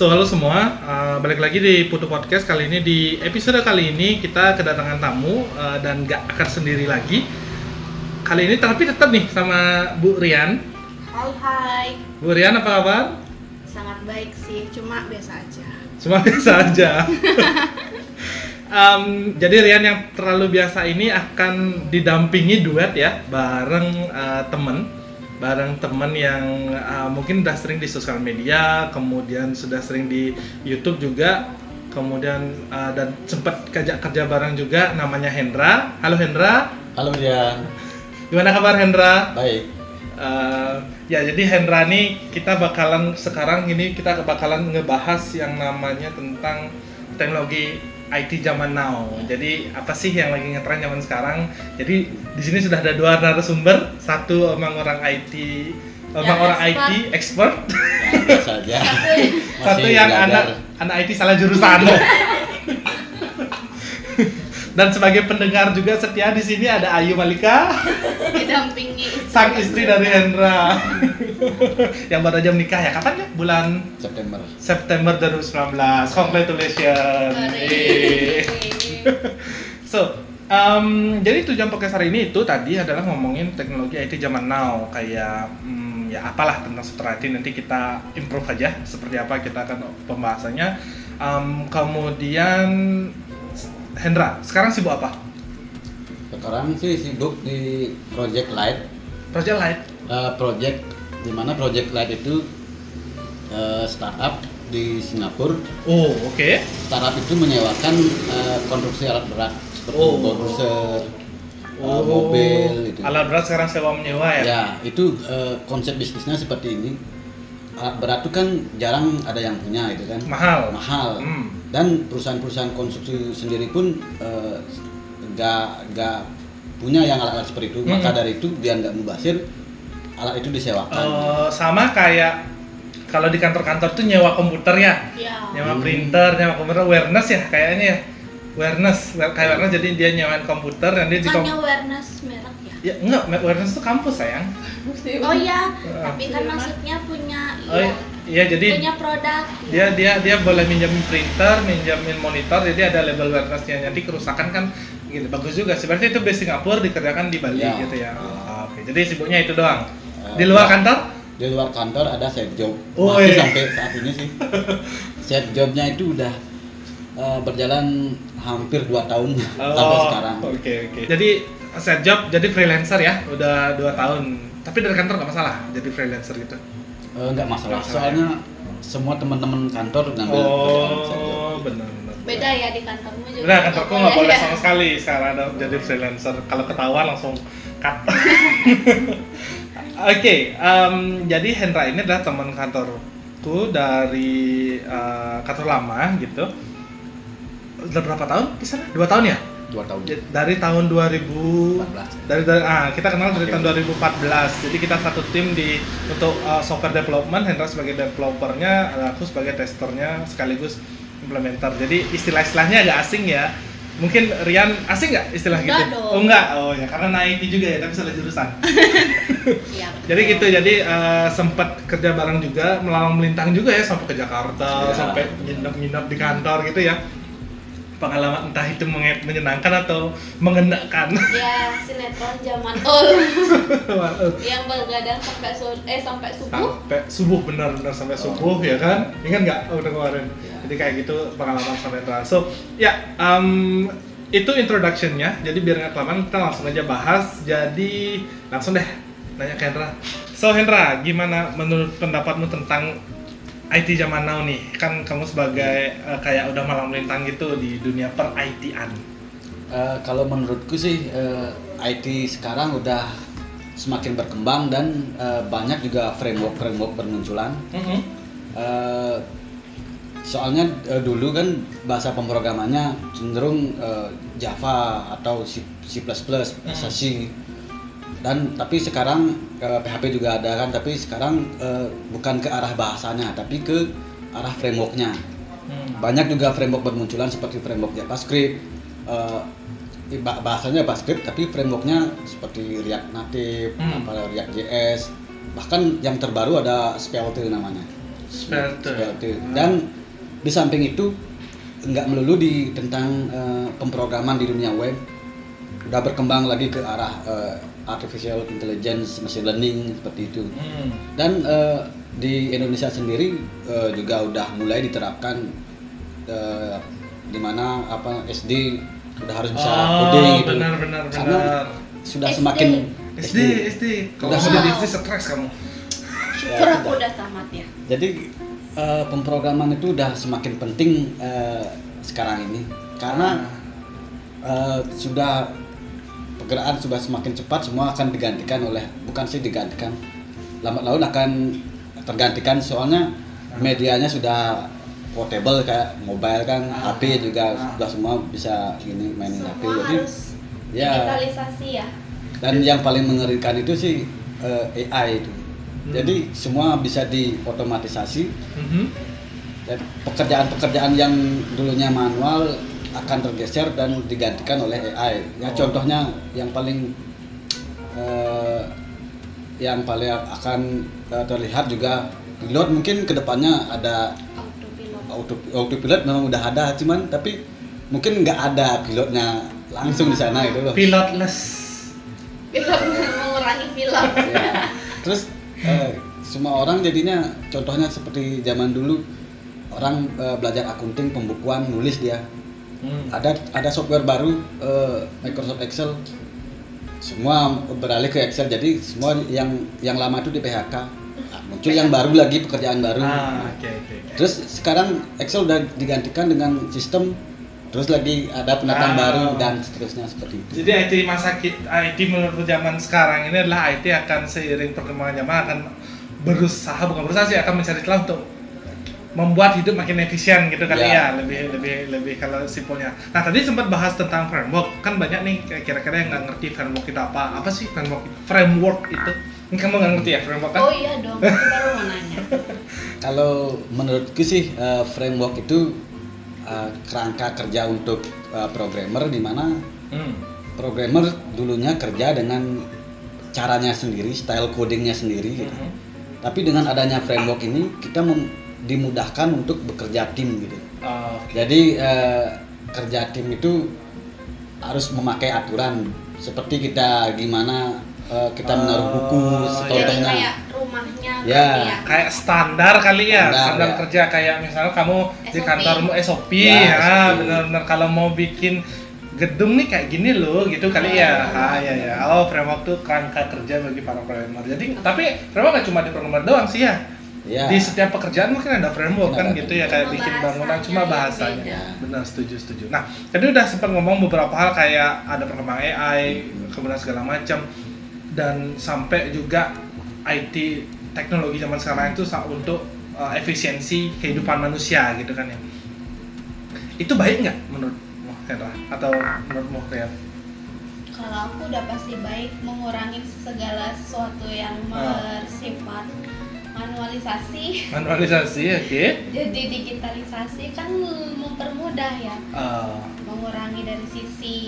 So halo semua, uh, balik lagi di Putu Podcast kali ini di episode kali ini kita kedatangan tamu uh, dan gak akan sendiri lagi. Kali ini tapi tetap nih sama Bu Rian. Hai hai, Bu Rian apa kabar? sangat baik sih, cuma biasa aja. Cuma biasa aja. Um, jadi Rian yang terlalu biasa ini akan didampingi duet ya bareng uh, temen bareng temen yang uh, mungkin udah sering di sosial media kemudian sudah sering di YouTube juga kemudian uh, dan sempat kerja kerja bareng juga namanya Hendra. Halo Hendra. Halo dia, gimana kabar Hendra? Baik. Uh, ya jadi Hendra nih kita bakalan sekarang ini kita bakalan ngebahas yang namanya tentang teknologi IT zaman now. Jadi apa sih yang lagi ngetren zaman sekarang? Jadi di sini sudah ada dua narasumber, satu emang orang IT, emang Yang orang expert. IT expert, Ya, biasa aja. satu yang belajar. anak anak IT salah jurusan. Dan sebagai pendengar juga setia di sini ada Ayu Malika. Didampingi istri. sang istri dari Hendra. Yang baru aja menikah ya. Kapan ya? Bulan September. September 2019 congratulations. So um, jadi tujuan podcast hari ini itu tadi adalah ngomongin teknologi IT zaman now. Kayak hmm, ya apalah tentang software IT nanti kita improve aja seperti apa kita akan pembahasannya. Um, kemudian Hendra sekarang sibuk apa Sekarang sih sibuk di Project Light. Project Light Eh, project di mana Project Light itu eh, startup di Singapura. oh oke Startup itu menyewakan eh, konstruksi alat berat seperti Oh. bulldozer, eh, mobil itu. alat berat sekarang sewa menyewa ya Ya, itu eh, konsep bisnisnya seperti ini. Alat berat itu kan jarang ada yang punya itu kan. mahal Mahal. Hmm. dan perusahaan-perusahaan konstruksi sendiri pun eh, nggak nggak punya yang alat-alat seperti itu maka Mm-mm. dari itu biar nggak mubazir alat itu disewakan Eh, sama kayak kalau di kantor-kantor tuh nyewa komputer ya, Ya. nyewa Hmm. printer, nyewa komputer, awareness ya kayaknya ya, awareness, kayak awareness jadi dia nyewain komputer dan dia di kom- Bukannya awareness merek ya? enggak, awareness itu kampus sayang. Oh iya, Ah. tapi kan maksudnya punya Oh iya, iya jadi punya produk. dia dia dia boleh minjemin printer, minjemin monitor, jadi ada label awarenessnya. Nanti kerusakan kan gitu bagus juga. Sebenarnya itu base Singapura dikerjakan di Bali Ya. gitu ya. Oh, Oke, jadi sibuknya itu doang. Eh, Di luar kantor? di luar kantor ada set job Oh, masih iya. sampai saat ini sih set jobnya itu udah eh, berjalan hampir 2 tahun sampai sekarang Oh, Oke oke. Jadi set job jadi freelancer ya, udah dua tahun. Tapi dari kantor nggak masalah jadi freelancer gitu. Eh, nggak masalah masalah, soalnya semua teman-teman kantor ngambil kerjaan set job. Oh benar benar. Beda ya di kantormu juga. Udah kantorku nggak boleh ya. sama sekali sekarang ada jadi freelancer. Kalau ketahuan langsung cut. Oke, em, jadi Hendra ini adalah teman kantorku dari eh, kantor lama gitu. Udah berapa tahun di sana? Dua tahun ya? Dua tahun. Ya, Dari tahun 2000 14 dari, dari ah kita kenal dari Oke. tahun 2014 jadi kita satu tim di untuk uh, software development Hendra sebagai developernya aku sebagai testernya sekaligus implementer. Jadi istilah-istilahnya agak asing ya. Mungkin Rian asing nggak istilah Enggak gitu? dong. oh enggak. Oh ya karena anak IT juga ya tapi salah jurusan. Iya. jadi gitu jadi uh, sempat kerja bareng juga melalang melintang juga ya sampai ke Jakarta Ya. sampai nginep-nginep di kantor gitu ya pengalaman entah itu menyenangkan atau mengenakan Ya, sinetron zaman old yang begadang sampai eh sampai subuh. sampai subuh benar-benar sampai subuh ya kan? Ingat nggak oh, udah kemarin? Ya. jadi kayak gitu pengalaman sampai terang so ya um, itu introductionnya. Jadi biar nggak kelamaan kita langsung aja bahas. Jadi langsung deh nanya ke Hendra. So Hendra gimana menurut pendapatmu tentang IT zaman now nih kan kamu sebagai eh, kayak udah malang melintang gitu di dunia per IT-an Eh, kalau menurutku sih eh, IT sekarang udah semakin berkembang dan eh, banyak juga framework-framework bermunculan. Eh, soalnya eh, dulu kan bahasa pemrogramannya cenderung eh, Java atau C, C++, bahasa C. Dan tapi sekarang eh, PHP juga ada kan, tapi sekarang eh, bukan ke arah bahasanya, tapi ke arah frameworknya Hmm. banyak juga framework bermunculan seperti framework JavaScript eh, bahasanya JavaScript tapi frameworknya seperti React Native Hmm. apa React JS bahkan yang terbaru ada Svelte namanya Svelte. Svelte. Dan di samping itu nggak melulu di tentang eh, pemrograman di dunia web udah berkembang lagi ke arah eh, artificial intelligence, machine learning seperti itu. Hmm. Dan eh, di Indonesia sendiri eh, juga udah mulai diterapkan eh, di mana apa SD udah harus bisa Oh, coding gitu. benar benar Karena benar. sudah SD. semakin SD, SD. Kalau sudah di semakin- SD stres kamu. Syukur Ya, aku sudah. udah tamat ya. Jadi eh, pemrograman itu udah semakin penting eh, sekarang ini karena eh, sudah pergerakan sudah semakin cepat semua akan digantikan oleh bukan sih digantikan lambat laun akan tergantikan soalnya medianya sudah portable kayak mobile kan Ah. HP juga Ah. sudah semua bisa gini mainin HP Semua jadi harus ya digitalisasi ya. dan yang paling mengerikan itu sih eh, AI itu Hmm. jadi semua bisa diotomatisasi Mhm. dan pekerjaan-pekerjaan yang dulunya manual akan tergeser dan digantikan oleh AI. Ya Oh. contohnya yang paling eh, yang paling akan eh, terlihat juga pilot mungkin ke depannya ada Autopilot. auto autopilot memang udah ada cuman tapi mungkin nggak ada pilotnya langsung di sana gitu loh. Pilotless. Pilot mengurangi pilot. Ya. Terus eh, semua orang jadinya contohnya seperti zaman dulu orang eh, belajar akunting pembukuan nulis dia Hmm. ada ada software baru eh, Microsoft Excel semua beralih ke Excel jadi semua yang yang lama itu di PHK Nah, muncul yang baru lagi pekerjaan baru Ah, oke oke. oke. terus sekarang Excel udah digantikan dengan sistem terus lagi ada penataan Ah. baru dan seterusnya seperti itu Jadi IT masa kita, IT menurut zaman sekarang ini adalah IT akan seiring perkembangan zaman akan berusaha bukan berusaha sih akan mencari celah untuk membuat hidup makin efisien gitu kali Ya. ya, lebih lebih lebih kalau simpelnya. Nah tadi sempat bahas tentang framework kan banyak nih kayak kira-kira yang nggak ngerti framework itu apa apa sih framework framework itu Ini kamu nggak ngerti ya framework kan? Oh iya dong, baru mau nanya. Kalau menurutku sih eh, framework itu eh, kerangka kerja untuk eh, programmer di mana Hmm. programmer dulunya kerja dengan caranya sendiri, style codingnya sendiri gitu. Mhm. Tapi dengan adanya framework ini kita mem- dimudahkan untuk bekerja tim gitu. Oh, Jadi eh, kerja tim itu harus memakai aturan seperti kita gimana eh, kita menaruh buku Oh, Jadi contohnya. kayak rumahnya Ya. ya. kayak standar kali ya Standar, standar ya. kerja kayak misalnya kamu di SOP. kantormu SOP Ya, ya, SOP. benar-benar kalau mau bikin gedung nih kayak gini loh gitu kali ya ah ya ya oh framework tuh kerangka kerja bagi para programmer jadi tapi framework nggak cuma di programmer doang sih ya Ya. di setiap pekerjaan mungkin ada framework Mungkin kan ada gitu ya kayak bikin bangunan cuma yang bahasanya beda. benar setuju setuju nah tadi udah sempat ngomong beberapa hal kayak ada perkembangan AI kemudian segala macam dan sampai juga IT teknologi zaman sekarang itu untuk uh, efisiensi kehidupan manusia gitu kan ya itu baik nggak menurutmu Hendra atau menurutmu Rian? Kalau aku udah pasti baik mengurangi segala sesuatu yang Ah. bersifat manualisasi. manualisasi oke Jadi digitalisasi kan mempermudah ya, Uh, mengurangi dari sisi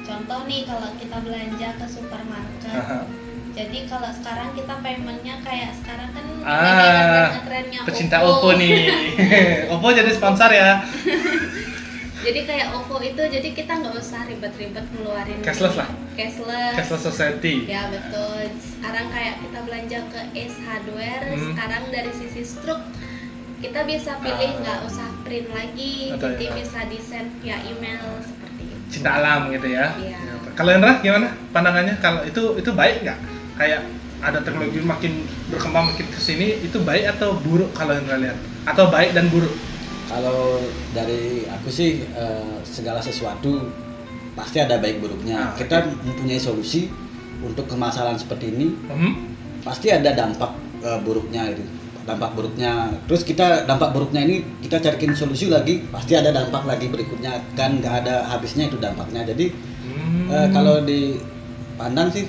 contoh nih kalau kita belanja ke supermarket. aha. Jadi kalau sekarang kita paymentnya kayak sekarang kan Ah, lagi ngetrennya pecinta OPPO nih OPPO jadi sponsor ya Jadi kayak OVO itu jadi kita nggak usah ribet-ribet ngeluarin Cashless lah. Cashless. Cashless Society Ya betul. Sekarang kayak kita belanja ke Ace Hardware, Hmm. sekarang dari sisi struk kita bisa pilih Ah. nggak usah print lagi, jadi ya. bisa di send via email seperti itu. cinta alam gitu ya. Iya. Kalau Hendra gimana pandangannya? Kalau itu itu baik nggak? Kayak ada teknologi makin berkembang makin ke sini itu baik atau buruk kalau Hendra lihat? Atau baik dan buruk? Kalau dari aku sih eh, segala sesuatu pasti ada baik buruknya. Ah, Kita mempunyai solusi untuk permasalahan seperti ini Hmm? pasti ada dampak eh, buruknya itu. Dampak buruknya. Terus kita dampak buruknya ini kita carikin solusi lagi pasti ada dampak lagi berikutnya kan nggak ada habisnya itu dampaknya. Jadi Hmm. eh, kalau dipandang sih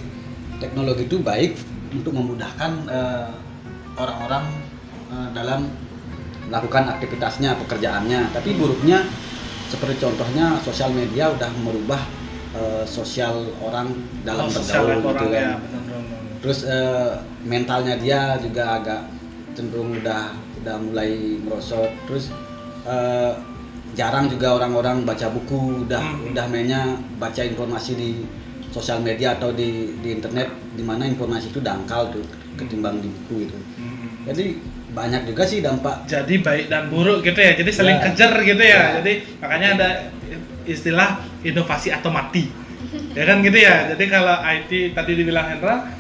teknologi itu baik untuk memudahkan eh, orang-orang dalam melakukan aktivitasnya, pekerjaannya. Tapi buruknya seperti contohnya sosial media udah merubah eh, sosial orang dalam Oh, bergaul gitu orang kan. ya. Terus eh, mentalnya dia juga agak cenderung udah udah mulai merosot terus eh, jarang juga orang-orang baca buku udah Hmm. udah mainnya baca informasi di sosial media atau di di internet di mana informasi itu dangkal tuh ketimbang di buku itu Hmm. jadi banyak juga sih dampak. Jadi baik dan buruk gitu ya. Jadi saling Ya. kejar gitu ya. Ya. jadi makanya ada istilah inovasi atau mati. Ya kan gitu ya. Jadi kalau IT tadi dibilang Hendra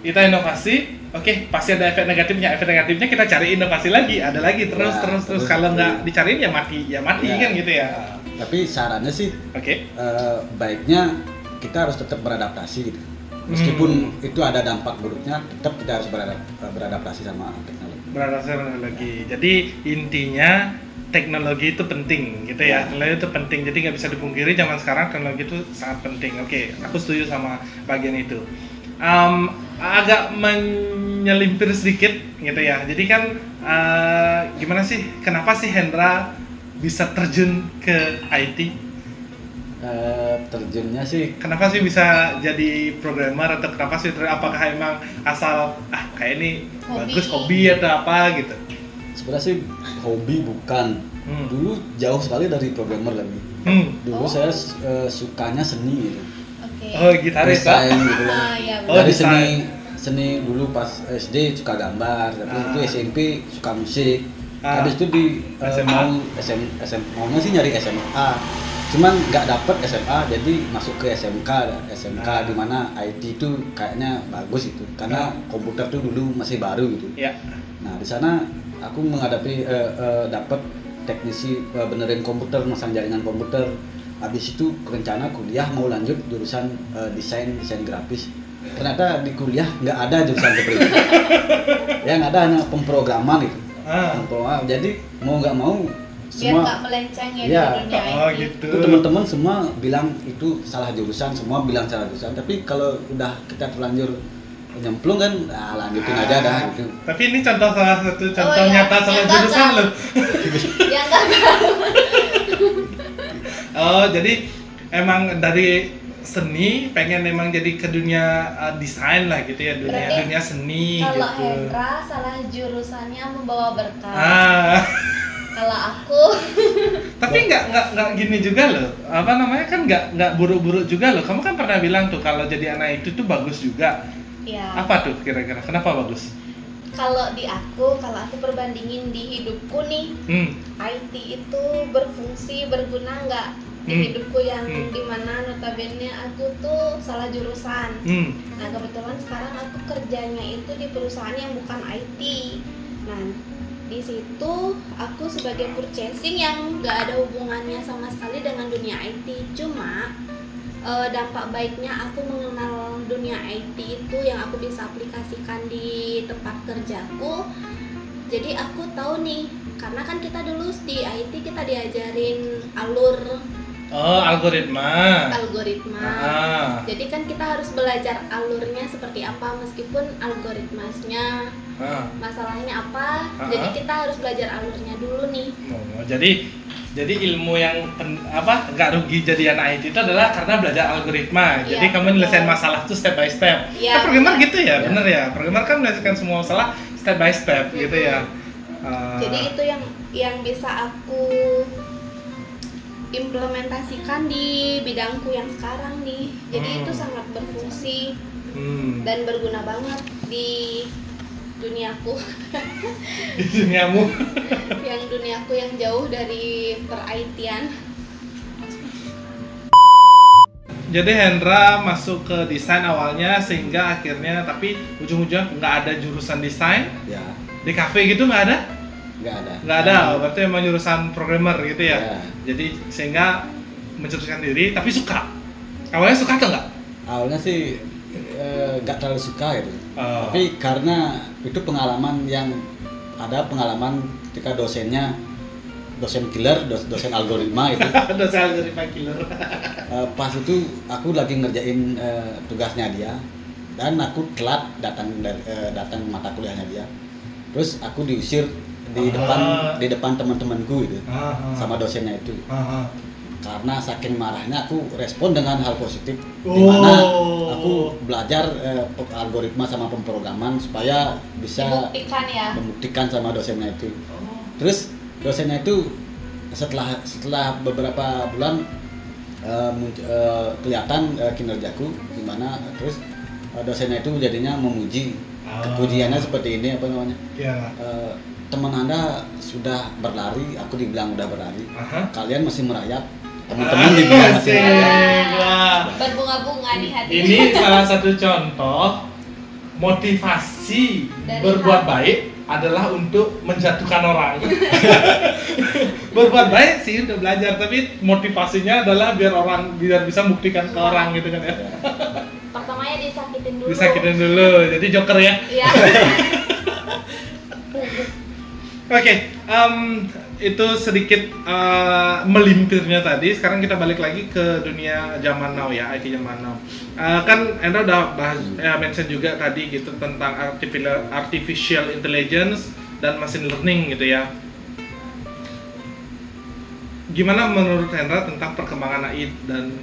kita inovasi oke pasti ada efek negatifnya. Efek negatifnya kita cari inovasi lagi. Ada lagi terus Ya, terus terus terus. kalau nggak dicariin ya mati. Ya mati Ya. kan gitu ya. Tapi sarannya sih oke. eh, baiknya kita harus tetap beradaptasi gitu. Meskipun itu ada dampak buruknya tetap kita harus eh, beradaptasi sama teknologi beradaptasi teknologi jadi intinya teknologi itu penting gitu ya. Teknologi itu penting. Jadi nggak bisa dipungkiri zaman sekarang teknologi itu sangat penting. Oke aku setuju sama bagian itu. Em, agak menyelimpir sedikit gitu ya. Jadi kan eh, gimana sih kenapa sih Hendra bisa terjun ke IT Eh, terjunnya sih kenapa sih bisa jadi programmer atau kenapa sih ter- apakah emang asal ah kayak ini Hobi. bagus hobi atau apa gitu sebenarnya sih hobi bukan Hmm. dulu jauh sekali dari programmer lagi hmm. dulu Oh. saya eh, sukanya seni gitu Oke. oh gitaris desain gitu loh Ah, iya, Oh, dari desain. seni seni dulu pas SD suka gambar tapi Ah. itu SMP suka musik Ah. habis itu di eh, SMA. mau SM, SM maunya sih nyari SMA cuman nggak dapet SMA jadi masuk ke SMK SMK Ah. di mana IT itu kayaknya bagus itu karena komputer tuh dulu masih baru gitu ya Nah di sana aku menghadapi eh, eh, dapat teknisi eh, benerin komputer, masang jaringan komputer. Habis itu rencana kuliah mau lanjut jurusan eh, desain desain grafis. Ternyata di kuliah nggak ada jurusan seperti itu. Yang ada hanya pemrograman gitu. ah. Jadi mau nggak mau biar semua nggak melenceng ya dunia oh IT. gitu. Itu teman-teman semua bilang itu salah jurusan, semua bilang salah jurusan. Tapi kalau udah kita terlanjur nyemplung kan, nah, lanjutin aja dah Ah, gitu. tapi ini contoh salah satu contoh iya, nyata salah yang jurusan loh. Oh jadi emang dari seni pengen emang jadi ke dunia uh, desain lah gitu ya dunia Berarti dunia seni kalau gitu. Hendra salah jurusannya membawa berkah. Ah kalau aku. Tapi nggak nggak nggak gini juga loh. Apa namanya? Kan nggak nggak buruk-buruk juga loh. Kamu kan pernah bilang tuh kalau jadi anak itu tuh bagus juga. Ya apa tuh kira-kira? Kenapa bagus? Kalau di aku kalau aku perbandingin di hidupku nih hmm. IT itu berfungsi berguna nggak? Di Hmm. hidupku yang Hmm. di mana notabene aku tuh salah jurusan. Hmm. Nah kebetulan sekarang aku kerjanya itu di perusahaan yang bukan IT. Nah di situ aku sebagai purchasing yang nggak ada hubungannya sama sekali dengan dunia IT. Cuma eh, dampak baiknya aku mengenal dunia IT itu yang aku bisa aplikasikan di tempat kerjaku. Jadi aku tahu nih karena kan kita dulu di IT kita diajarin alur oh algoritma algoritma. ah Jadi kan kita harus belajar alurnya seperti apa meskipun algoritmasnya ah masalahnya apa. Ah. Jadi kita harus belajar alurnya dulu nih. Oh, jadi jadi ilmu yang pen, apa nggak rugi jadi anak IT itu adalah karena belajar algoritma. Iya, jadi kamu betul. menyelesaikan masalah itu step by step. Iya, kan programmer gitu ya, bener ya. Programmer kan menyelesaikan semua masalah step by step gitu ya. Ah, Jadi itu yang yang bisa aku implementasikan di bidangku yang sekarang nih. Jadi Hmm. itu sangat berfungsi hmm, dan berguna banget di duniaku. di duniamu. yang duniaku yang jauh dari per-IT-an. Jadi Hendra masuk ke desain awalnya sehingga akhirnya tapi ujung-ujungnya nggak ada jurusan desain Ya di kafe gitu nggak ada nggak ada. nggak ada berarti emang jurusan programmer gitu ya. Ya. Jadi sehingga mencetuskan diri tapi suka. Awalnya suka atau enggak? awalnya sih eh, nggak terlalu suka gitu Oh. tapi karena itu pengalaman yang ada pengalaman ketika dosennya dosen killer dos- dosen algoritma itu dari Pak Killer. Eh, pas itu aku lagi ngerjain eh, tugasnya dia dan aku telat datang dari- datang mata kuliahnya dia terus aku diusir di Ah. depan di depan teman-temanku gitu Ah, ah. sama dosennya itu karena saking marahnya aku respon dengan hal positif di mana Oh. aku belajar eh, algoritma sama pemrograman supaya bisa Dibuktikan ya. membuktikan sama dosennya itu terus dosennya itu setelah setelah beberapa bulan eh, munc- eh, kelihatan eh, kinerjaku gimana terus eh, dosennya itu jadinya memuji Ah. pujiannya seperti ini apa namanya Ya. Eh, teman anda sudah berlari aku dibilang udah berlari Aha. kalian masih merayap teman-teman dibilang Ah, masih asik. merayap. Berbunga-bunga di hati. Ini salah satu contoh motivasi Dari berbuat hati. baik adalah untuk menjatuhkan orang. berbuat baik sih udah belajar, tapi motivasinya adalah biar orang biar bisa buktikan ke orang gitu kan ya. Pertamanya disakitin dulu. Disakitin dulu, jadi joker ya. Iya. Oke, em, itu sedikit eh, melimpirnya tadi. Sekarang kita balik lagi ke dunia zaman now ya, IT zaman now. Eh, kan Enda udah bahas, ya, mention juga tadi gitu tentang artificial, intelligence dan machine learning gitu ya. Gimana menurut Hendra tentang perkembangan AI dan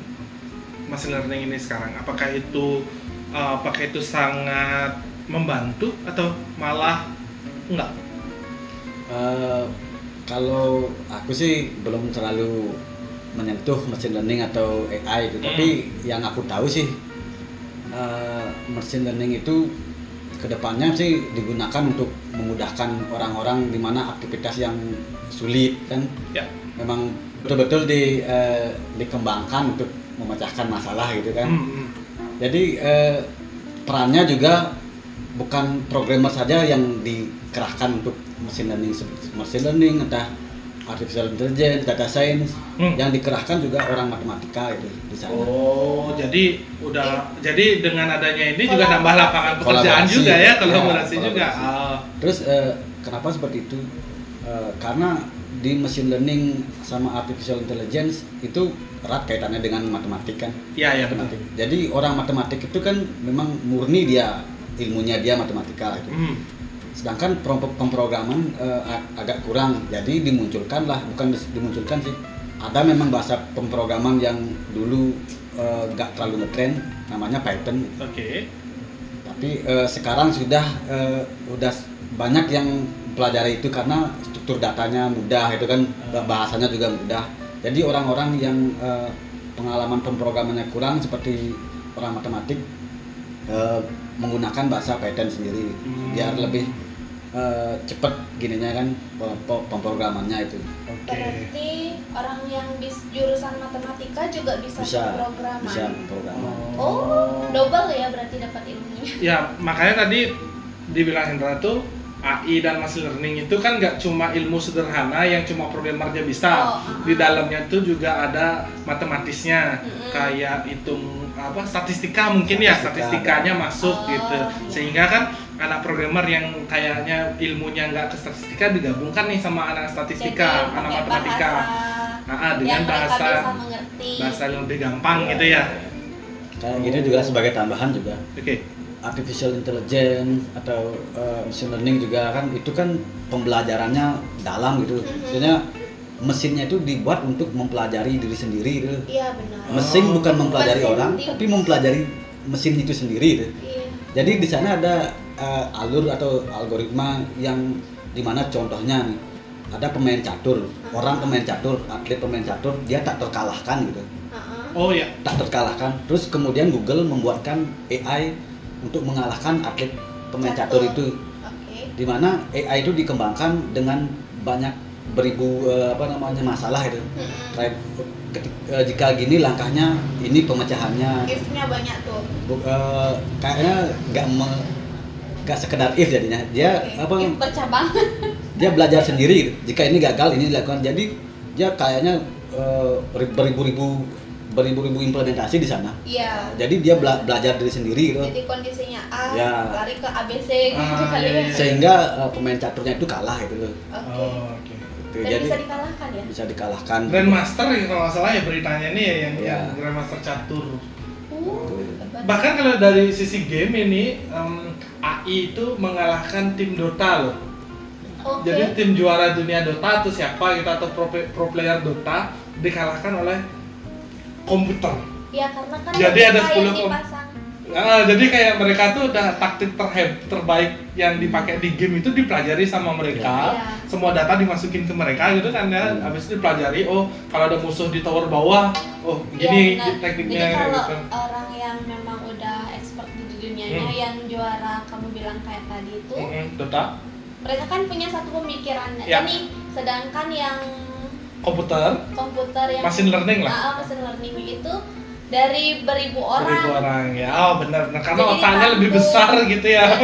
machine learning ini sekarang? Apakah itu eh, apakah itu sangat membantu atau malah enggak? Eh, kalau aku sih belum terlalu menyentuh machine learning atau AI itu, Hmm. tapi yang aku tahu sih eh, machine learning itu ke depannya sih digunakan untuk memudahkan orang-orang di mana aktivitas yang sulit kan Ya. memang betul-betul di, eh, dikembangkan untuk memecahkan masalah gitu kan. Hmm, hmm. Jadi eh, perannya juga bukan programmer saja yang dikerahkan untuk machine learning, machine learning entah artificial intelligence, data science, Hmm. yang dikerahkan juga orang matematika itu di sana. Oh, jadi udah jadi dengan adanya ini juga nambah lapangan pekerjaan Kolaborasi. juga ya, Ya, kolaborasi juga. kolaborasi. Ah, Terus eh, kenapa seperti itu? Eh, karena di machine learning sama artificial intelligence itu erat kaitannya dengan matematik kan. Iya, ya benar. Matematik. Jadi orang matematik itu kan memang murni dia ilmunya dia matematika itu. Hmm. Sedangkan pemrograman ag- agak kurang. Jadi dimunculkan lah bukan dimunculkan sih. Ada memang bahasa pemrograman yang dulu eh, gak terlalu ngetren namanya Python. Oke. tapi eh, sekarang sudah eh, udah banyak yang pelajari itu karena struktur datanya mudah itu kan bah- bahasanya juga mudah. Jadi orang-orang yang eh, pengalaman pemrogramannya kurang seperti orang matematik eh, menggunakan bahasa Python sendiri Hmm. biar lebih eh, cepet gininya kan pe- pe- pemrogramannya itu Oke. Berarti orang yang bis jurusan matematika juga bisa, bisa pemrograman. bisa pemrograman Oh, double ya berarti dapat ilmunya. Ya, makanya tadi dibilang Hendra tuh AI dan machine learning itu kan nggak cuma ilmu sederhana yang cuma programmer aja bisa. Oh, uh-uh. Di dalamnya tuh juga ada matematisnya, Mm-mm. kayak hitung apa statistika mungkin ya, Statistika. statistikanya masuk Oh, gitu. Sehingga kan anak programmer yang kayaknya ilmunya nggak ke statistika digabungkan nih sama anak Jadi statistika, anak pakai matematika. bahasa Ah, ah, yang dengan bahasa bahasa yang lebih gampang gitu ya. kayak gitu juga sebagai tambahan juga Oke. artificial intelligence atau uh, machine learning juga kan itu kan pembelajarannya dalam gitu. Mhm. Maksudnya mesinnya itu dibuat untuk mempelajari diri sendiri gitu. Iya benar. Mesin Oh. bukan mempelajari Mesin orang, di- tapi mempelajari mesin itu sendiri gitu. Iya. Jadi di sana ada uh, alur atau algoritma yang di mana contohnya nih ada pemain catur, orang pemain catur, atlet pemain catur dia tak terkalahkan gitu Uh-uh. Oh ya. tak terkalahkan. Terus kemudian Google membuatkan AI untuk mengalahkan atlet pemain catur Catur. itu, Oke. di mana AI itu dikembangkan dengan banyak beribu eh, apa namanya masalah itu. Mm-mm. Kayak ketik- eh, jika gini langkahnya, ini pemecahannya. If-nya banyak tuh. Bu- eh, kayaknya nggak me- nggak sekedar if jadinya. Dia Oke. apa? If bercabang. Dia belajar sendiri. gitu. Jika ini gagal, ini dilakukan. Jadi dia kayaknya eh, beribu-ribu beribu-ribu implementasi di sana. Iya. jadi dia bela- belajar diri sendiri gitu Jadi kondisinya A, Ya. lari ke ABC gitu Ah, kali iya, ya. iya. sehingga uh, pemain caturnya itu kalah gitu loh Oke. Oh, oke. Gitu. Dan jadi bisa dikalahkan ya? bisa dikalahkan Grandmaster ya kalau nggak salah ya beritanya nih ya yang, yang Grandmaster catur. Uh. Bahkan kalau dari sisi game ini em, AI itu mengalahkan tim Dota loh. Oke. Jadi tim juara dunia Dota atau siapa gitu atau pro, pro player Dota dikalahkan oleh komputer. Ya karena kan Jadi ada yang 10 kom- dipasang. Nah, jadi kayak mereka tuh udah taktik terheb terbaik yang dipakai di game itu dipelajari sama mereka. Iya. Semua data dimasukin ke mereka gitu kan ya. Hmm. Habis itu dipelajari, oh kalau ada musuh di tower bawah, oh gini Iya, benar. tekniknya Jadi kalau gitu. orang yang memang udah expert di dunianya Hmm. yang juara kamu bilang kayak tadi itu, Mm-mm, Dota, mereka kan punya satu pemikiran. Ya. Ini sedangkan yang komputer, komputer yang machine learning lah. Ah, ah, machine learning itu dari beribu orang. Seribu orang ya. Oh benar, nah, karena Jadi otaknya lebih besar gitu ya.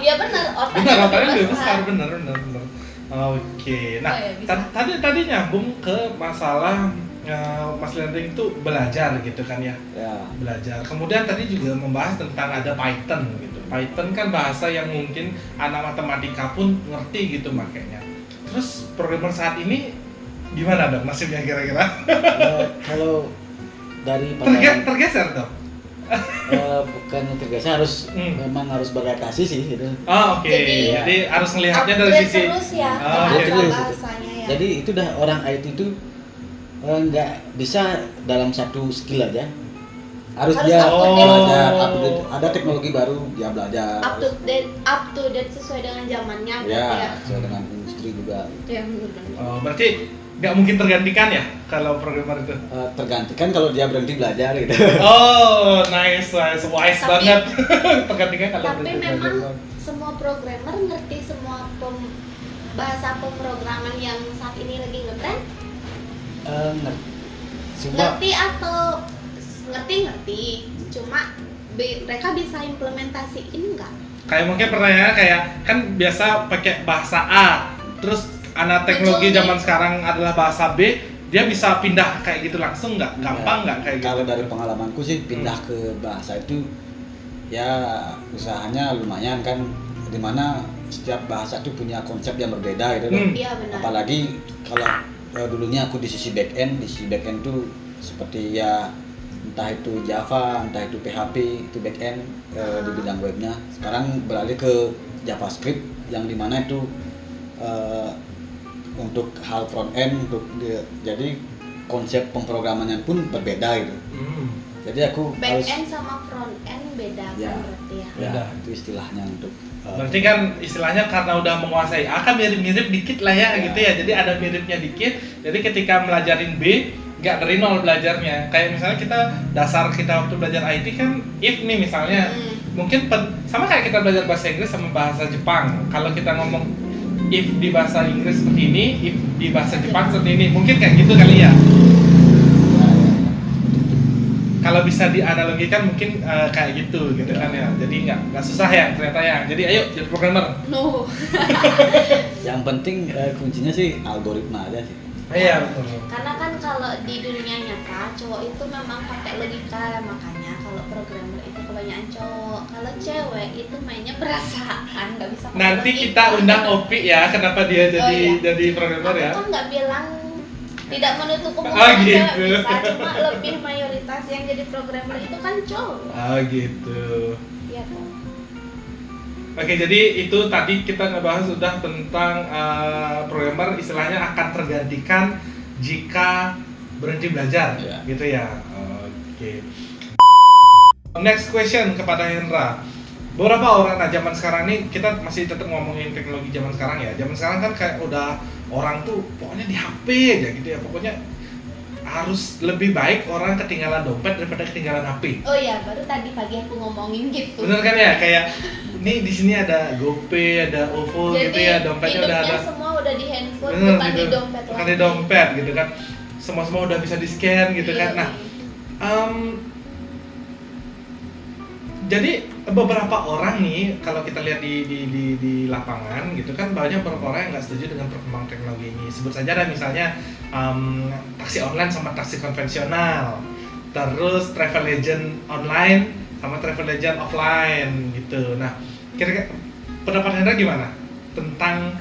Iya benar, otaknya benar, lebih otaknya lebih besar. besar, benar, benar, benar. Oke, nah Oh, ya, tadi tadi nyambung ke masalah uh, mas learning itu belajar gitu kan ya, Ya. belajar. Kemudian tadi juga membahas tentang ada Python gitu. Python kan bahasa yang mungkin anak matematika pun ngerti gitu makanya. Terus programmer saat ini gimana dong nasibnya kira-kira? Eh, kalau dari Terge tergeser dong? eh, bukannya tergeser harus Hmm. memang harus beradaptasi sih gitu. Oh, oke. Jadi- Jadi, harus melihatnya dari sisi terus ya Oh, bahasa upgrade terus. bahasanya ya. Jadi itu dah orang IT itu eh, nggak bisa dalam satu skill aja. Harus, Harus dia date. belajar, Oh. up to date. ada teknologi baru dia belajar. up to date up to date sesuai dengan zamannya ya, ya. sesuai dengan industri juga. Ya, benar-benar. Oh, berarti nggak mungkin tergantikan ya kalau programmer itu? Eh, tergantikan kalau dia berhenti belajar gitu. Oh, nice, nice, wise Tapi- banget. tergantikan kalau Tapi berhenti memang belajar. semua programmer ngerti semua pem- bahasa pemrograman yang saat ini lagi ngetrend? Eh, ngerti. Cuma Ngerti atau ngerti ngerti, cuma mereka bisa implementasiin nggak? kayak mungkin pertanyaannya kayak kan biasa pakai bahasa A, terus anak teknologi zaman sekarang adalah bahasa B, dia bisa pindah kayak gitu langsung nggak? Gampang Ya, nggak kayak gitu? Kalau dari pengalamanku sih pindah Hmm. ke bahasa itu ya usahanya lumayan kan di mana setiap bahasa itu punya konsep yang berbeda gitu. Hmm. Iya benar. Apalagi kalau eh, dulunya aku di sisi back end, di sisi back end tuh seperti ya entah itu Java, entah itu PHP, itu back end eh, di Ah. bidang webnya. Sekarang beralih ke JavaScript yang di mana itu eh, untuk hal front end untuk di- jadi konsep pemrogramannya pun berbeda gitu. Hmm. Jadi aku Back harus end sama front end beda Ya. kan berarti ya. ya Beda. itu istilahnya untuk eh, Berarti kan istilahnya karena udah menguasai A kan mirip-mirip dikit lah ya, Ya. gitu ya. Jadi ada miripnya dikit. Jadi ketika melajarin B nggak dari nol belajarnya. Kayak misalnya kita dasar kita waktu belajar IT kan if nih misalnya Hmm. mungkin pen- sama kayak kita belajar bahasa Inggris sama bahasa Jepang. Kalau kita ngomong if di bahasa Inggris seperti ini, if di bahasa Jepang seperti ini, mungkin kayak gitu kali ya. Kalau bisa dianalogikan mungkin eh, kayak gitu gitu kan ya. Jadi nggak nggak susah ya ternyata ya. Jadi ayo jadi programmer. No. yang penting eh, kuncinya sih algoritma aja sih. Iya betul. Karena kan kalau di dunia nyata cowok itu memang pakai logika makanya kalau programmer itu kebanyakan cowok. Kalau cewek itu mainnya perasaan nggak bisa. Nanti kita undang Opi ya, kenapa dia jadi iya. jadi programmer Aku ya? kan nggak bilang tidak menutup Oh, kemungkinan gitu. cewek bisa, cuma lebih mayoritas yang jadi programmer itu kan cowok. Oh gitu. Iya kan? Oke, jadi itu tadi kita ngebahas sudah tentang uh, programmer istilahnya akan tergantikan jika berhenti belajar, Iya. gitu ya. Oke. Next question kepada Hendra. Beberapa orang nah zaman sekarang nih kita masih tetap ngomongin teknologi zaman sekarang ya. Zaman sekarang kan kayak udah orang tuh pokoknya di HP aja gitu ya. Pokoknya harus lebih baik orang ketinggalan dompet daripada ketinggalan HP. Oh iya, baru tadi pagi aku ngomongin gitu. Bener kan ya? Kayak nih di sini ada GoPay, ada OVO Jadi gitu ya, dompetnya udah ada. semua udah di handphone, Bener, bukan di gitu. dompet Bukan lagi. di dompet gitu kan. Semua semua udah bisa di scan gitu kan. Iya, Nah, em, jadi beberapa orang nih kalau kita lihat di, di, di, di lapangan gitu kan banyak beberapa orang yang nggak setuju dengan perkembangan teknologi ini. Sebut saja ada misalnya em, taksi online sama taksi konvensional. Terus travel agent online sama travel agent offline gitu. Nah kira-kira pendapat Hendra gimana tentang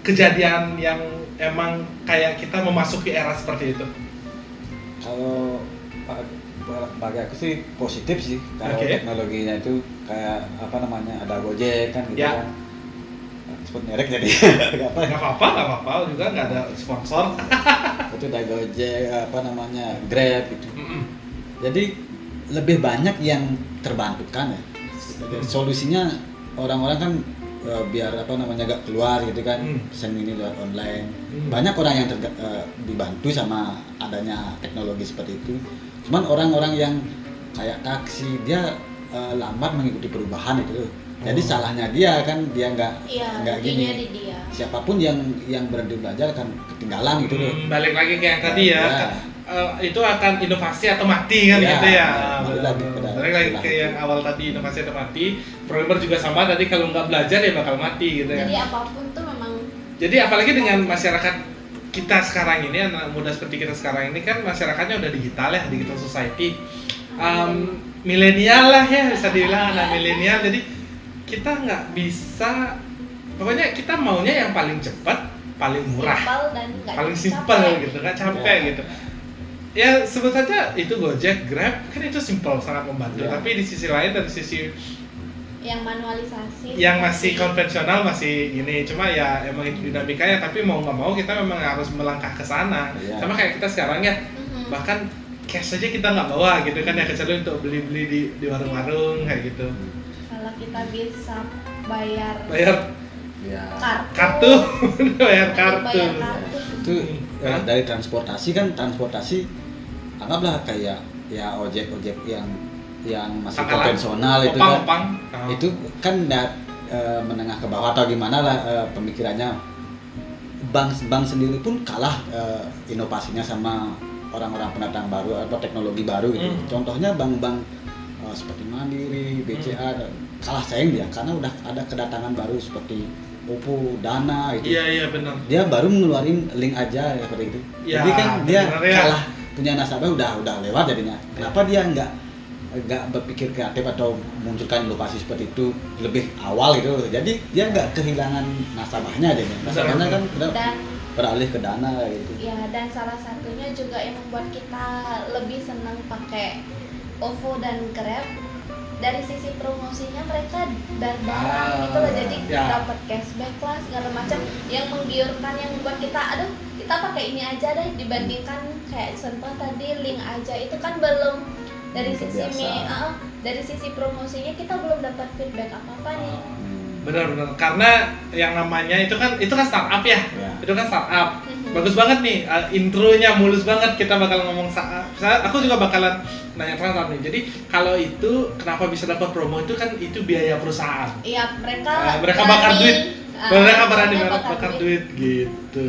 kejadian yang emang kayak kita memasuki era seperti itu? Kalau bagi aku sih positif sih kalau Oke. teknologinya itu kayak apa namanya ada Gojek kan gitu Ya. kan. sebut merek jadi nggak apa nggak apa-apa nggak apa-apa juga nggak ada sponsor itu udah Gojek apa namanya Grab gitu Mm-mm. jadi lebih banyak yang terbantukan ya solusinya orang-orang kan eh, biar apa namanya gak keluar gitu kan Hmm. pesan ini lewat online Hmm. banyak orang yang terga- eh, dibantu sama adanya teknologi seperti itu cuman orang-orang yang kayak taksi dia eh, lambat mengikuti perubahan itu jadi Oh. salahnya dia kan dia nggak iya nggak ruginya gini di dia siapa pun yang yang berhenti belajar akan ketinggalan gitu loh Hmm, balik lagi ke yang tadi ya, Ya. kan, eh, itu akan inovasi atau mati kan Ya, gitu ya. balik lagi Balik lagi ke yang awal tadi inovasi atau mati. Programmer juga sama tadi kalau nggak belajar ya bakal mati gitu ya. jadi apa pun tuh memang Jadi apalagi dengan masyarakat kita sekarang ini anak muda seperti kita sekarang ini kan masyarakatnya udah digital ya digital society. Um, milenial lah ya bisa dibilang anak milenial. Jadi kita nggak bisa pokoknya kita maunya yang paling cepat paling murah dan nggak paling simpel gitu nggak capek Ya. gitu. Ya sebut saja itu Gojek Grab kan itu simpel sangat membantu. Ya. tapi di sisi lain dari sisi yang manualisasi yang masih konvensional masih gini cuma ya emang itu dinamikanya tapi mau nggak mau kita memang harus melangkah ke sana. Iya. sama kayak kita sekarang ya Mhm. bahkan cash aja kita nggak bawa gitu kan ya kecuali untuk beli-beli di di warung-warung kayak gitu. Kalau kita bisa bayar bayar ya kartu. Kartu. Bayar kartu. Bayar kartu. Itu eh, Hah? dari transportasi kan transportasi anggaplah kayak ya ojek ojek yang yang masih Pangkalan. konvensional itu opang kan opang Ah. itu kan nggak eh, menengah ke bawah atau gimana lah eh, pemikirannya. Bank bank sendiri pun kalah eh, inovasinya sama orang-orang pendatang baru atau teknologi baru gitu. Hmm. contohnya bank-bank eh, seperti Mandiri, BCA kalah saing dia karena udah ada kedatangan baru seperti OVO, Dana itu iya iya benar. Dia baru ngeluarin link aja ya seperti itu. Ya, jadi kan dia ya. kalah punya nasabah udah udah lewat jadinya. Kenapa dia nggak nggak berpikir kreatif atau munculkan inovasi seperti itu lebih awal gitu. Jadi dia nggak kehilangan nasabahnya jadinya nasabahnya kan dan beralih ke dana gitu. Ya dan salah satunya juga yang membuat kita lebih senang pakai OVO dan Grab dari sisi promosinya mereka dan barang Ah, gitu loh. Jadi ya. dapat cashback lah segala macam yang menggiurkan yang membuat kita aduh kita pakai ini aja deh dibandingkan kayak contoh tadi link aja. Itu kan belum dari sisi mi- ah, dari sisi promosinya kita belum dapat feedback apa apa nih. Hmm, benar-benar karena yang namanya itu kan itu kan startup ya. Ya. itu kan startup. Mhm. bagus banget nih uh, intronya mulus banget kita bakal ngomong startup Saya- aku juga bakalan nanya startup nih. Jadi kalau itu kenapa bisa dapat promo itu kan itu biaya perusahaan. Iya mereka Ah, mereka bakar duit. ah, mereka berani mereka banget bakar duit gitu.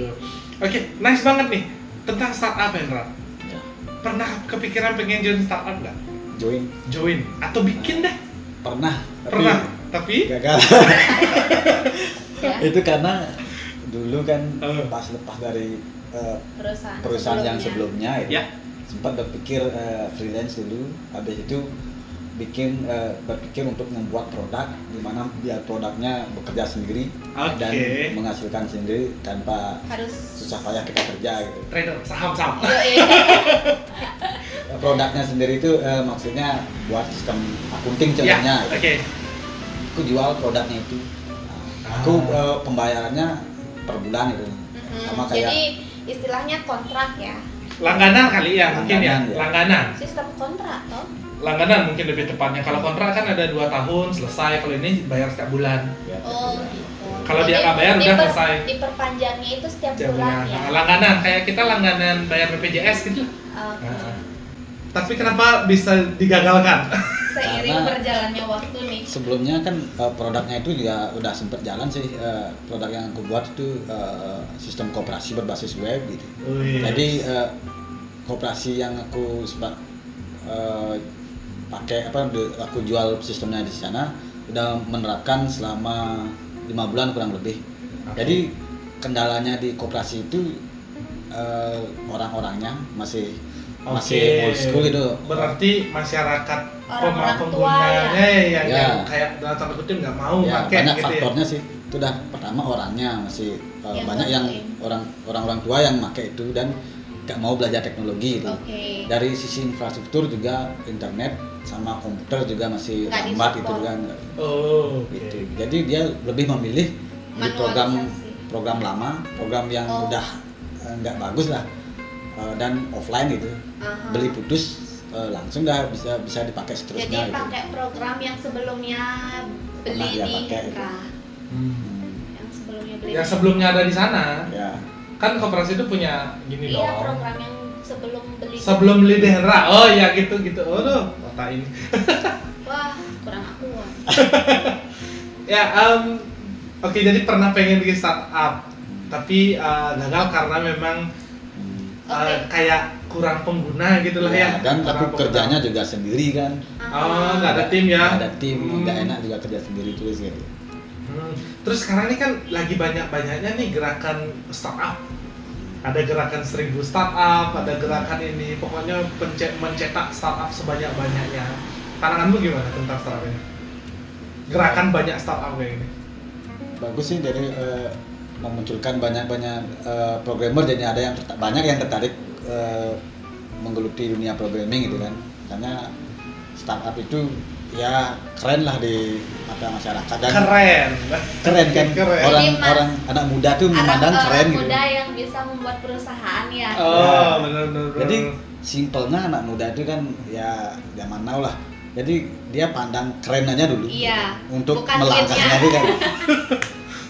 Oke nice banget nih tentang startup Hendra. Pernah kepikiran pengen join startup nggak? Join. Join. Atau bikin deh. Pernah tapi pernah. Tapi? gagal. Ya, itu karena dulu kan Eh. pas lepas dari eh, perusahaan perusahaan yang sebelumnya itu Ya. sempat berpikir eh, freelance dulu. Habis itu bikin eh, berpikir untuk membuat produk di mana biar produknya bekerja sendiri Oke. dan menghasilkan sendiri tanpa harus susah payah kita kerja gitu trader saham saham produknya sendiri itu eh, maksudnya buat sistem akunting ya contohnya oke gitu. aku jual produknya itu Nah, aku Ah. eh, pembayarannya per bulan itu Mhm. sama kayak jadi istilahnya kontrak ya langganan kali ya mungkin ya Langganan, ya. langganan sistem kontrak toh langganan mungkin lebih tepatnya. Kalau kontrak kan ada dua tahun selesai. Kalau ini bayar setiap bulan. Ya, oh gitu. Kalau dia Jadi, nggak bayar, udah selesai. diperpanjangnya itu setiap setiap bulan bulan. ya? Nah, langganan. Kayak kita langganan bayar BPJS gitu. Oke. Nah. tapi kenapa bisa digagalkan? Seiring Karena- berjalannya waktu nih. sebelumnya kan eh, produknya itu juga udah sempet jalan sih eh, produk yang aku buat itu eh, sistem kooperasi berbasis web gitu. Wih. jadi eh, kooperasi yang aku sempat eh, pakai apa aku jual sistemnya di sana udah menerapkan selama lima bulan kurang lebih Oke. jadi kendalanya di kooperasi itu eh, orang-orangnya masih masih Oke. old school itu berarti masyarakat tua penggunanya yang, Ya. yang kayak dalam tanda kutip nggak mau ya, pakai banyak gitu ya faktornya sih itu udah pertama orangnya masih uh, Yang banyak yang ngelakuin. orang orang-orang tua yang pakai itu dan nggak mau belajar teknologi gitu. oke Dari sisi infrastruktur juga internet sama komputer juga masih lambat gitu disupport. kan oh oke. gitu. Jadi dia lebih memilih beli program program lama program yang Oh. udah eh, nggak bagus lah Eh, dan offline gitu Aha. beli putus eh, langsung dah bisa bisa dipakai Jadi seterusnya gitu. pakai program yang sebelumnya beli Pernah di pakai. Hendra. Hmm. Yang sebelumnya beli. Yang di- sebelumnya ada di sana, ya kan koperasi itu punya gini Iya, dong. program yang sebelum beli. Sebelum beli di Hendra, oh ya gitu gitu. Oh tuh, otak ini. Wah, kurang aku. Wah. Ya, em, oke jadi pernah pengen bikin startup, tapi eh, gagal karena memang hmm. eh, Oke. kayak kurang pengguna gitu lah ya. Ya, dan Kurang aku pengguna. kerjanya juga sendiri kan Oh, nggak ada tim ya? Nggak ada tim Hmm. nggak enak juga kerja sendiri terus gitu Terus sekarang ini kan lagi banyak-banyaknya nih gerakan startup. Ada gerakan seribu startup, ada gerakan ini, pokoknya pence- mencetak startup sebanyak-banyaknya. Pandanganmu gimana tentang startup ini? Gerakan banyak startup kayak gini. bagus sih dari eh, memunculkan banyak-banyak eh, programmer jadi ada yang banyak yang tertarik eh, menggeluti dunia programming gitu kan karena startup itu ya keren lah di mata masyarakat dan Keren. keren kan Keren. orang Jadi, Mas, orang anak muda tuh memandang Anak keren orang gitu muda yang bisa membuat perusahaan ya. Oh, Ya. benar benar. jadi simpelnya anak muda itu kan ya zaman now lah jadi dia pandang keren aja dulu Iya. untuk bukan melangkahnya kitnya. itu kan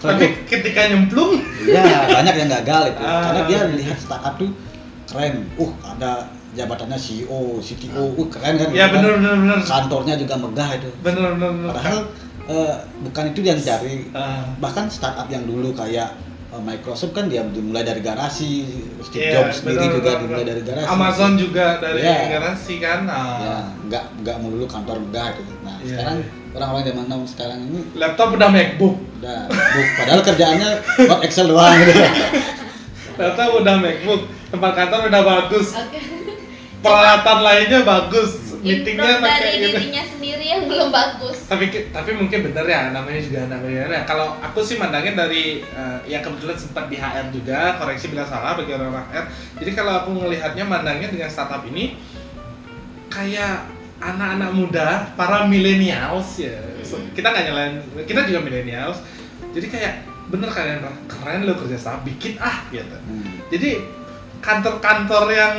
tapi ketika nyemplung, Iya, banyak yang gagal itu. Ah. Karena dia lihat startup tuh keren. Uh, ada jabatannya CEO, CTO, uh keren kan. ya gitu kan. benar benar benar. Kantornya juga megah itu. Benar benar benar. Padahal eh, bukan itu yang dicari. Ah. Bahkan startup yang dulu kayak eh, Microsoft kan dia dimulai dari garasi, Steve Iya, Jobs sendiri benar, juga benar, dimulai benar. dari garasi. Amazon juga dari Iya. garasi kan. Ah. Ya, nggak nggak melulu kantor megah itu. Nah, Iya, sekarang iya. orang-orang zaman now sekarang ini Laptop udah MacBook. udah bu, padahal kerjaannya buat Excel doang gitu. Laptop udah MacBook. Tempat kantor udah bagus. Oke. Peralatan lainnya bagus. Meetingnya Improve dari pakai gitu. dirinya sendiri yang belum bagus. tapi tapi mungkin bener ya namanya juga namanya ya. kalau aku sih mandangin dari eh, ya kebetulan sempat di HR juga koreksi bila salah bagi orang HR jadi kalau aku ngelihatnya mandangnya dengan startup ini kayak anak-anak muda para millennials ya So, kita nggak nyalain kita juga millennials jadi kayak bener kalian keren lo kerja startup bikin ah gitu Hmm. jadi kantor-kantor yang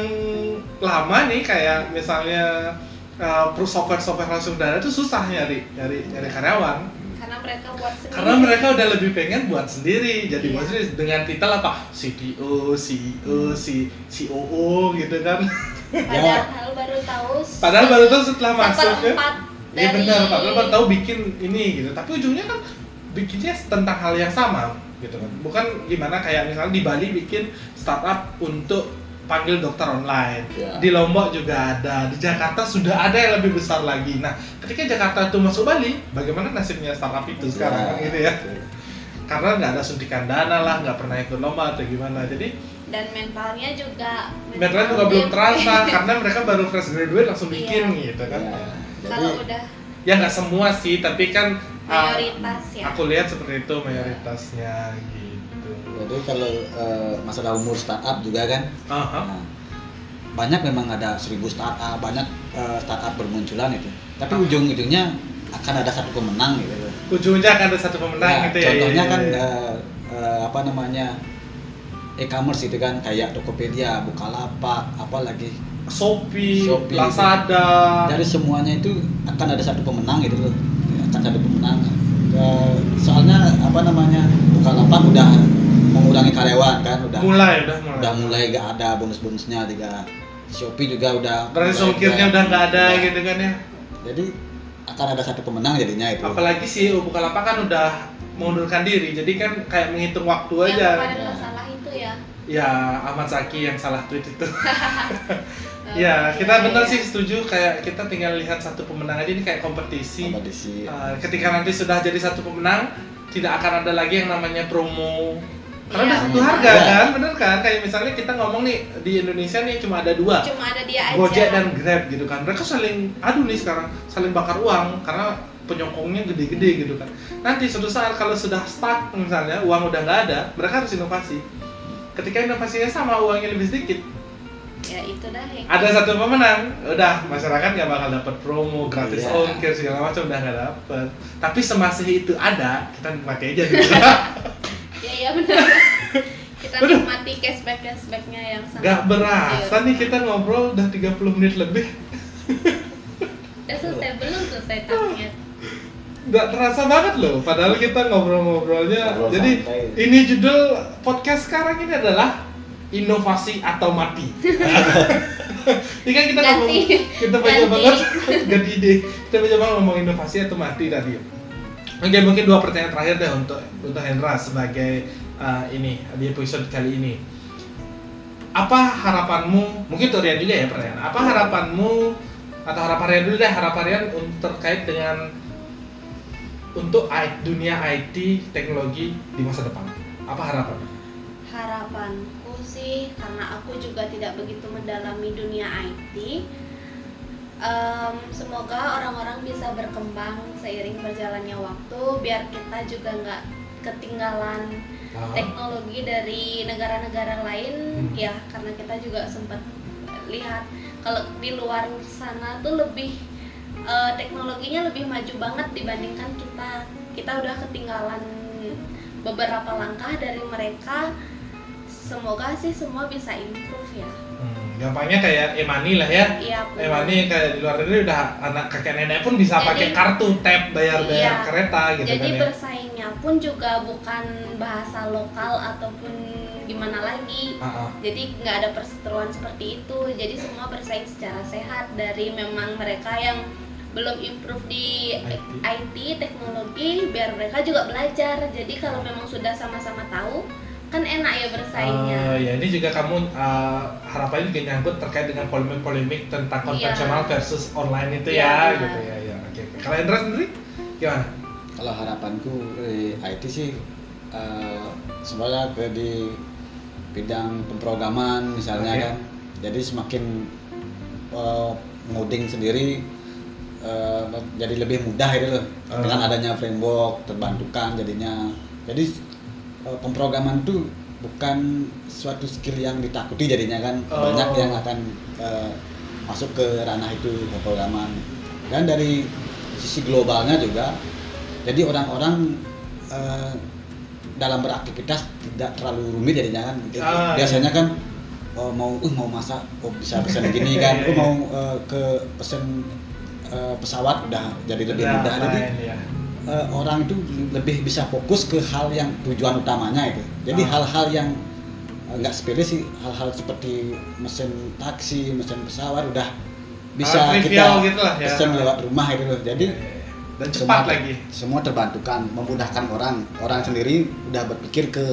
lama nih kayak misalnya uh, software-software langsung dana itu susah nyari nyari nyari karyawan. Karena mereka buat sendiri. karena mereka udah lebih pengen buat sendiri. Jadi Iya. maksudnya dengan titel apa? CTO, CEO, C, COO gitu kan. Padahal baru tahu. padahal baru tahu setelah masuk ya. Iya dari- benar, padahal baru tahu bikin ini gitu. Tapi ujungnya kan bikinnya tentang hal yang sama gitu kan. Bukan gimana kayak misalnya di Bali bikin startup untuk panggil dokter online. Ya. di Lombok juga ada di Jakarta sudah ada yang lebih besar lagi. Nah ketika Jakarta itu masuk Bali bagaimana nasibnya startup itu sekarang kan gitu ya? karena nggak ada suntikan dana lah nggak pernah ikut lomba atau gimana. Jadi dan mentalnya juga mentalnya juga belum terasa karena mereka baru fresh graduate langsung bikin Iya. gitu kan. Ya, jadi kalau udah ya nggak semua sih tapi kan uh, mayoritas ya. aku lihat seperti itu mayoritasnya gitu. Jadi kalau eh, masalah umur startup juga kan? Nah, banyak memang ada seribu startup banyak eh, startup bermunculan itu. Tapi Ah. ujung-ujungnya akan ada satu pemenang gitu. Ujungnya akan ada satu pemenang Nah, gitu ya contohnya iya, kan eh, eh, apa namanya e-commerce itu kan kayak Tokopedia, Bukalapak, apalagi Shopee, Shopee, Lazada. Dari semuanya itu akan ada satu pemenang gitu loh. Akan satu pemenang. Eh, soalnya apa namanya Bukalapak udah mengurangi karyawan kan udah mulai udah mulai. udah mulai gak ada bonus-bonusnya juga. Shopee juga udah berarti songkirnya gak- udah nggak ada udah. gitu kan ya. Jadi akan ada satu pemenang jadinya itu. Apalagi sih Bukalapak kan udah mengundurkan diri. Jadi kan kayak menghitung waktu yang aja. kemarin masalah itu ya ya Ahmad Zaki yang salah tweet itu. Ya kita iya, bener iya. sih setuju kayak kita tinggal lihat satu pemenang aja ini kayak kompetisi. Kompetisi. Uh, ketika nanti sudah jadi satu pemenang tidak akan ada lagi yang namanya promo. Karena Iya, udah satu benar. harga Iya. kan? Bener kan? Kayak misalnya kita ngomong nih di Indonesia nih cuma ada dua. Cuma ada dia aja. Gojek dan Grab gitu kan. Mereka saling adu nih sekarang saling bakar uang karena penyokongnya gede-gede gitu kan. Nanti suatu saat kalau sudah stuck misalnya uang udah nggak ada mereka harus inovasi ketika inovasinya sama uangnya lebih sedikit ya itu dah yang ada satu pemenang udah masyarakat nggak bakal dapat promo gratis Iya. ongkir segala macam udah nggak dapat tapi semasih itu ada kita nikmati aja dulu ya ya benar kita Aduh. nikmati cashback cashbacknya yang sangat Gak berasa Iya. nih kita ngobrol udah 30 menit lebih. udah selesai belum selesai target Gak terasa banget loh, padahal kita ngobrol-ngobrolnya. Ngobrol Jadi santai. ini judul podcast sekarang ini adalah inovasi atau mati. ini kan kita Ganti. ngomong, kita banyak Ganti. banget ganti ide. Kita banyak banget ngomong inovasi atau mati tadi. Oke, mungkin dua pertanyaan terakhir deh untuk untuk Hendra sebagai uh, ini di episode kali ini. Apa harapanmu? Mungkin untuk Rian juga ya pertanyaan. Apa harapanmu atau harapan Rian dulu deh harapan Rian terkait dengan untuk dunia IT teknologi di masa depan. Apa harapan? harapanku sih karena aku juga tidak begitu mendalami dunia IT em, semoga orang-orang bisa berkembang seiring berjalannya waktu biar kita juga nggak ketinggalan teknologi dari negara-negara lain Hmm. ya karena kita juga sempat lihat kalau di luar sana tuh lebih eh, teknologinya lebih maju banget dibandingkan kita kita udah ketinggalan beberapa langkah dari mereka semoga sih semua bisa improve ya Hmm, gampangnya kayak Emani lah ya. iya Emani kayak di luar negeri udah anak kakek nenek pun bisa Jadi- pakai kartu tap bayar-bayar Iya. kereta gitu jadi kan ya. bersaingnya pun juga bukan bahasa lokal ataupun gimana lagi ah. jadi nggak ada perseteruan seperti itu jadi semua bersaing secara sehat dari memang mereka yang belum improve di IT. IT teknologi biar mereka juga belajar jadi kalau memang sudah sama-sama tahu kan enak ya bersaingnya Eh, ya ini juga kamu eh, harapannya juga nyangkut terkait dengan polemik-polemik tentang Iya. konvensional versus online itu Iya, ya, benar. gitu ya. ya. Oke, oke. Kalau Hendra sendiri gimana? Kalau harapanku di IT sih eh, semoga ke di bidang pemrograman misalnya Oke. kan. Jadi semakin eh, ngoding sendiri eh, jadi lebih mudah itu loh. Ah. Dengan adanya framework terbantukan jadinya. Jadi eh, pemrograman itu bukan suatu skill yang ditakuti jadinya kan. Oh. Banyak yang akan eh, masuk ke ranah itu pemrograman. Dan dari sisi globalnya juga jadi orang-orang eh, dalam beraktivitas tidak terlalu rumit jadinya kan Ah, biasanya kan oh, mau uh, mau masak oh bisa pesan gini kan oh, mau eh, ke pesen eh, pesawat udah jadi lebih Udah mudah jadi ya. eh, orang itu lebih bisa fokus ke hal yang tujuan utamanya itu jadi Ah. hal-hal yang eh, nggak sepele sih hal-hal seperti mesin taksi mesin pesawat udah bisa Hal kita gitu lah ya. pesen lewat rumah itu loh jadi dan cepat semua- lagi. semua terbantukan memudahkan orang orang sendiri udah berpikir ke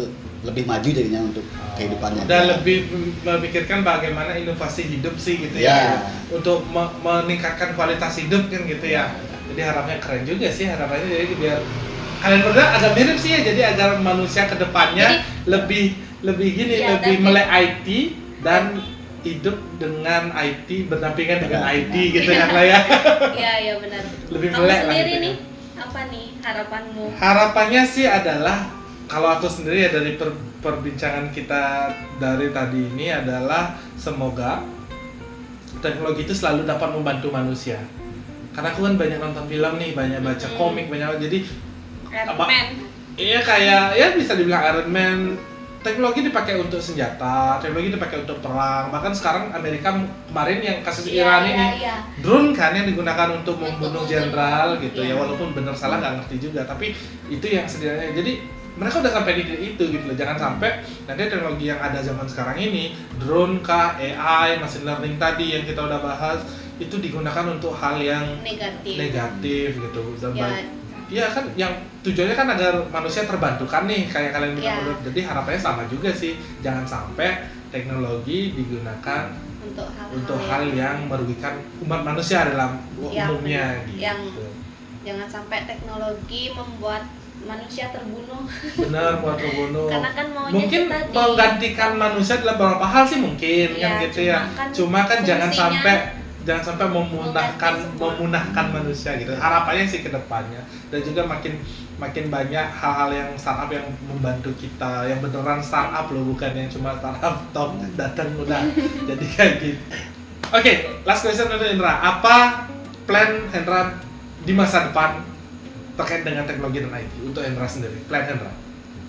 lebih maju jadinya untuk kehidupannya Dan lebih memikirkan bagaimana inovasi hidup sih gitu ya. Ya. Untuk me- meningkatkan kualitas hidup kan gitu ya. Jadi harapannya keren juga sih harapannya jadi biar kalian berdua agak mirip sih ya jadi agar manusia ke depannya lebih lebih gini Iya, lebih melek IT dan hidup dengan IT berdampingan dengan Benar, IT benar. gitu kan lah ya. iya iya benar Lebih kamu melek lah sendiri gitu ya. nih apa nih harapanmu Harapannya sih adalah kalau aku sendiri ya dari per- perbincangan kita dari tadi ini adalah semoga teknologi itu selalu dapat membantu manusia. Karena aku kan banyak nonton film nih, banyak baca komik, banyak jadi Iron Apa? Man iya kayak ya bisa dibilang Iron Man. Teknologi dipakai untuk senjata, teknologi dipakai untuk perang. Bahkan sekarang Amerika kemarin yang kasus Iya, Iran ini iya. drone kan yang digunakan untuk membunuh jenderal gitu ya Iya. walaupun benar salah nggak ngerti juga tapi itu yang setidaknya jadi mereka udah sampai di itu gitu loh jangan sampai nanti teknologi yang ada zaman sekarang ini drone kah AI machine learning tadi yang kita udah bahas itu digunakan untuk hal yang negatif negatif gitu dan ya baik- Iya kan yang tujuannya kan agar manusia terbantukan nih kayak kalian bilang berdua. jadi harapannya sama juga sih jangan sampai teknologi digunakan untuk hal-hal untuk hal yang merugikan umat manusia dalam Ya, umumnya benar. gitu. Yang- jangan sampai teknologi membuat manusia terbunuh benar buat terbunuh. karena kan maunya Mungkin kita di menggantikan manusia dalam beberapa hal sih mungkin Iya, kan gitu ya. cuma kan Cuma kan jangan sampai jangan sampai memunahkan memunahkan manusia gitu. Harapannya sih ke depannya dan juga makin makin banyak hal-hal yang startup yang membantu kita yang beneran startup loh bukan yang cuma startup top datang udah jadi kayak gitu. Oke, last question untuk Indra. Apa plan Hendra di masa depan terkait dengan teknologi dan IT untuk Hendra sendiri? Plan Hendra.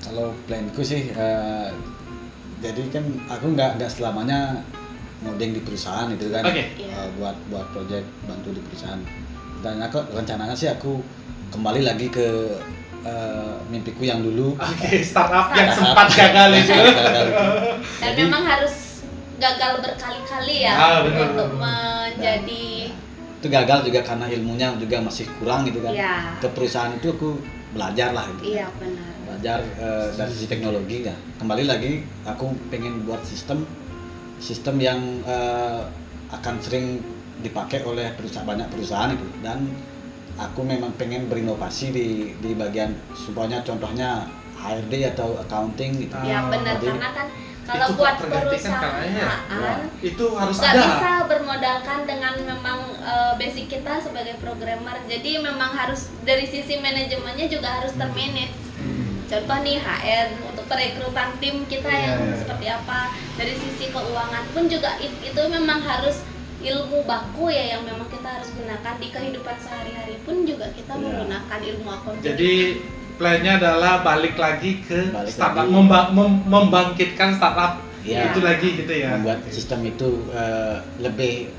kalau planku sih eh, jadi kan aku nggak nggak selamanya ngoding di perusahaan itu kan Oke. Iya. Eh, buat buat project bantu di perusahaan dan aku rencananya sih aku kembali lagi ke eh, mimpiku yang dulu Oke, startup yang sempat gagal itu. Dan memang harus gagal berkali-kali ya Ah, untuk menjadi itu gagal juga karena ilmunya juga masih kurang gitu kan. Ya ke perusahaan itu aku belajar lah gitu. iya benar. Belajar eh, dari sisi teknologi ya. Kembali lagi aku pengen buat sistem sistem yang eh, akan sering dipakai oleh perusahaan banyak perusahaan itu. Dan aku memang pengen berinovasi di di bagian supaya contohnya HRD atau accounting gitu. Ah, ya benar karena kan kalau Itu buat tergantikan kayaknya. perusahaan Itu harus nggak ada. bisa bermodalkan dengan memang eh, basic kita sebagai programmer jadi memang harus dari sisi manajemennya juga harus termanage contoh nih HR untuk perekrutan tim kita Iya, yang iya. seperti apa dari sisi keuangan pun juga it- itu memang harus ilmu baku ya yang memang kita harus gunakan di kehidupan sehari-hari pun juga kita Iya. menggunakan ilmu accounting Jadi plannya adalah balik lagi ke Balik startup, lagi. memba- mem- membangkitkan startup Iya. itu lagi gitu ya. membuat sistem itu eh, lebih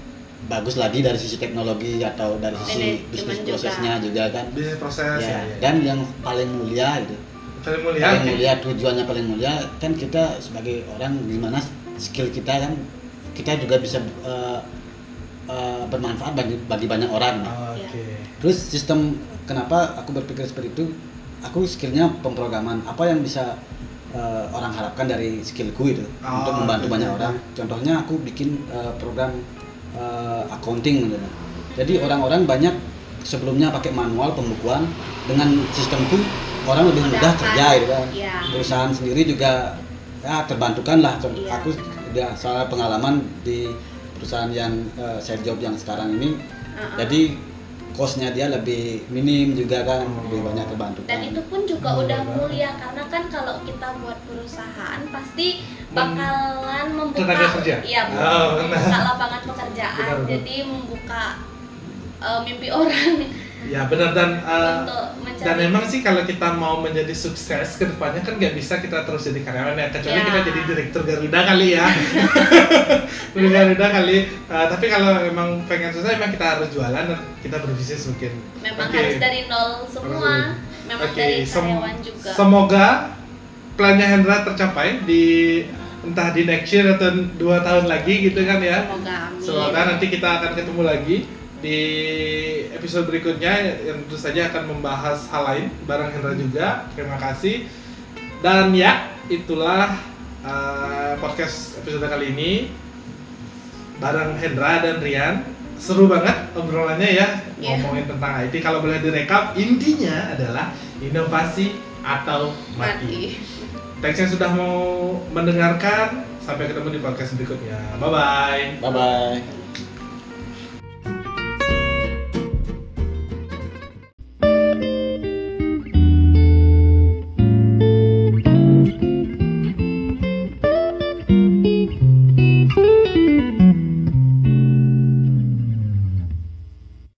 bagus lagi dari sisi teknologi atau dari sisi Manajemen bisnis juga. prosesnya juga kan bisnis proses ya, ya. ya. dan yang paling mulia itu paling mulia. paling mulia tujuannya paling mulia kan kita sebagai orang gimana skill kita kan kita juga bisa eh, eh, bermanfaat bagi bagi banyak orang Oke. terus sistem kenapa aku berpikir seperti itu aku skillnya pemrograman apa yang bisa eh, orang harapkan dari skillku itu Oh, untuk membantu oke, banyak orang contohnya aku bikin eh, program eh, accounting gitu. jadi orang-orang banyak sebelumnya pakai manual pembukuan dengan sistemku orang lebih mudah kerja gitu kan Iya. perusahaan sendiri juga ya terbantukan lah Contoh, Iya. aku udah salah pengalaman di perusahaan yang eh, saya job yang sekarang ini Uh-uh. jadi costnya dia lebih minim juga kan lebih banyak terbantu dan itu pun juga udah mulia karena kan kalau kita buat perusahaan pasti bakalan membuka tenaga kerja? iya Oh, benar. membuka lapangan pekerjaan Benar, benar. jadi membuka uh, mimpi orang Ya benar. Dan uh, dan memang sih kalau kita mau menjadi sukses ke depannya kan nggak bisa kita terus jadi karyawan ya. Kecuali Ya. kita jadi direktur Garuda kali ya. Direktur Garuda kali. Uh, tapi kalau memang pengen sukses memang kita harus jualan dan kita berbisnis mungkin. Memang Oke. harus dari nol semua. Memang Oke, dari sem- karyawan juga. semoga plannya Hendra tercapai di entah di next year atau dua tahun lagi gitu kan ya. Semoga amin. Semoga nanti kita akan ketemu lagi di episode berikutnya yang tentu saja akan membahas hal lain bareng Hendra juga. Terima kasih. Dan ya, itulah uh, podcast episode kali ini bareng Hendra dan Rian. Seru banget obrolannya ya Iya. ngomongin tentang IT. Kalau boleh direkap, intinya adalah inovasi atau mati. mati Thanks yang sudah mau mendengarkan. Sampai ketemu di podcast berikutnya. Bye bye. bye bye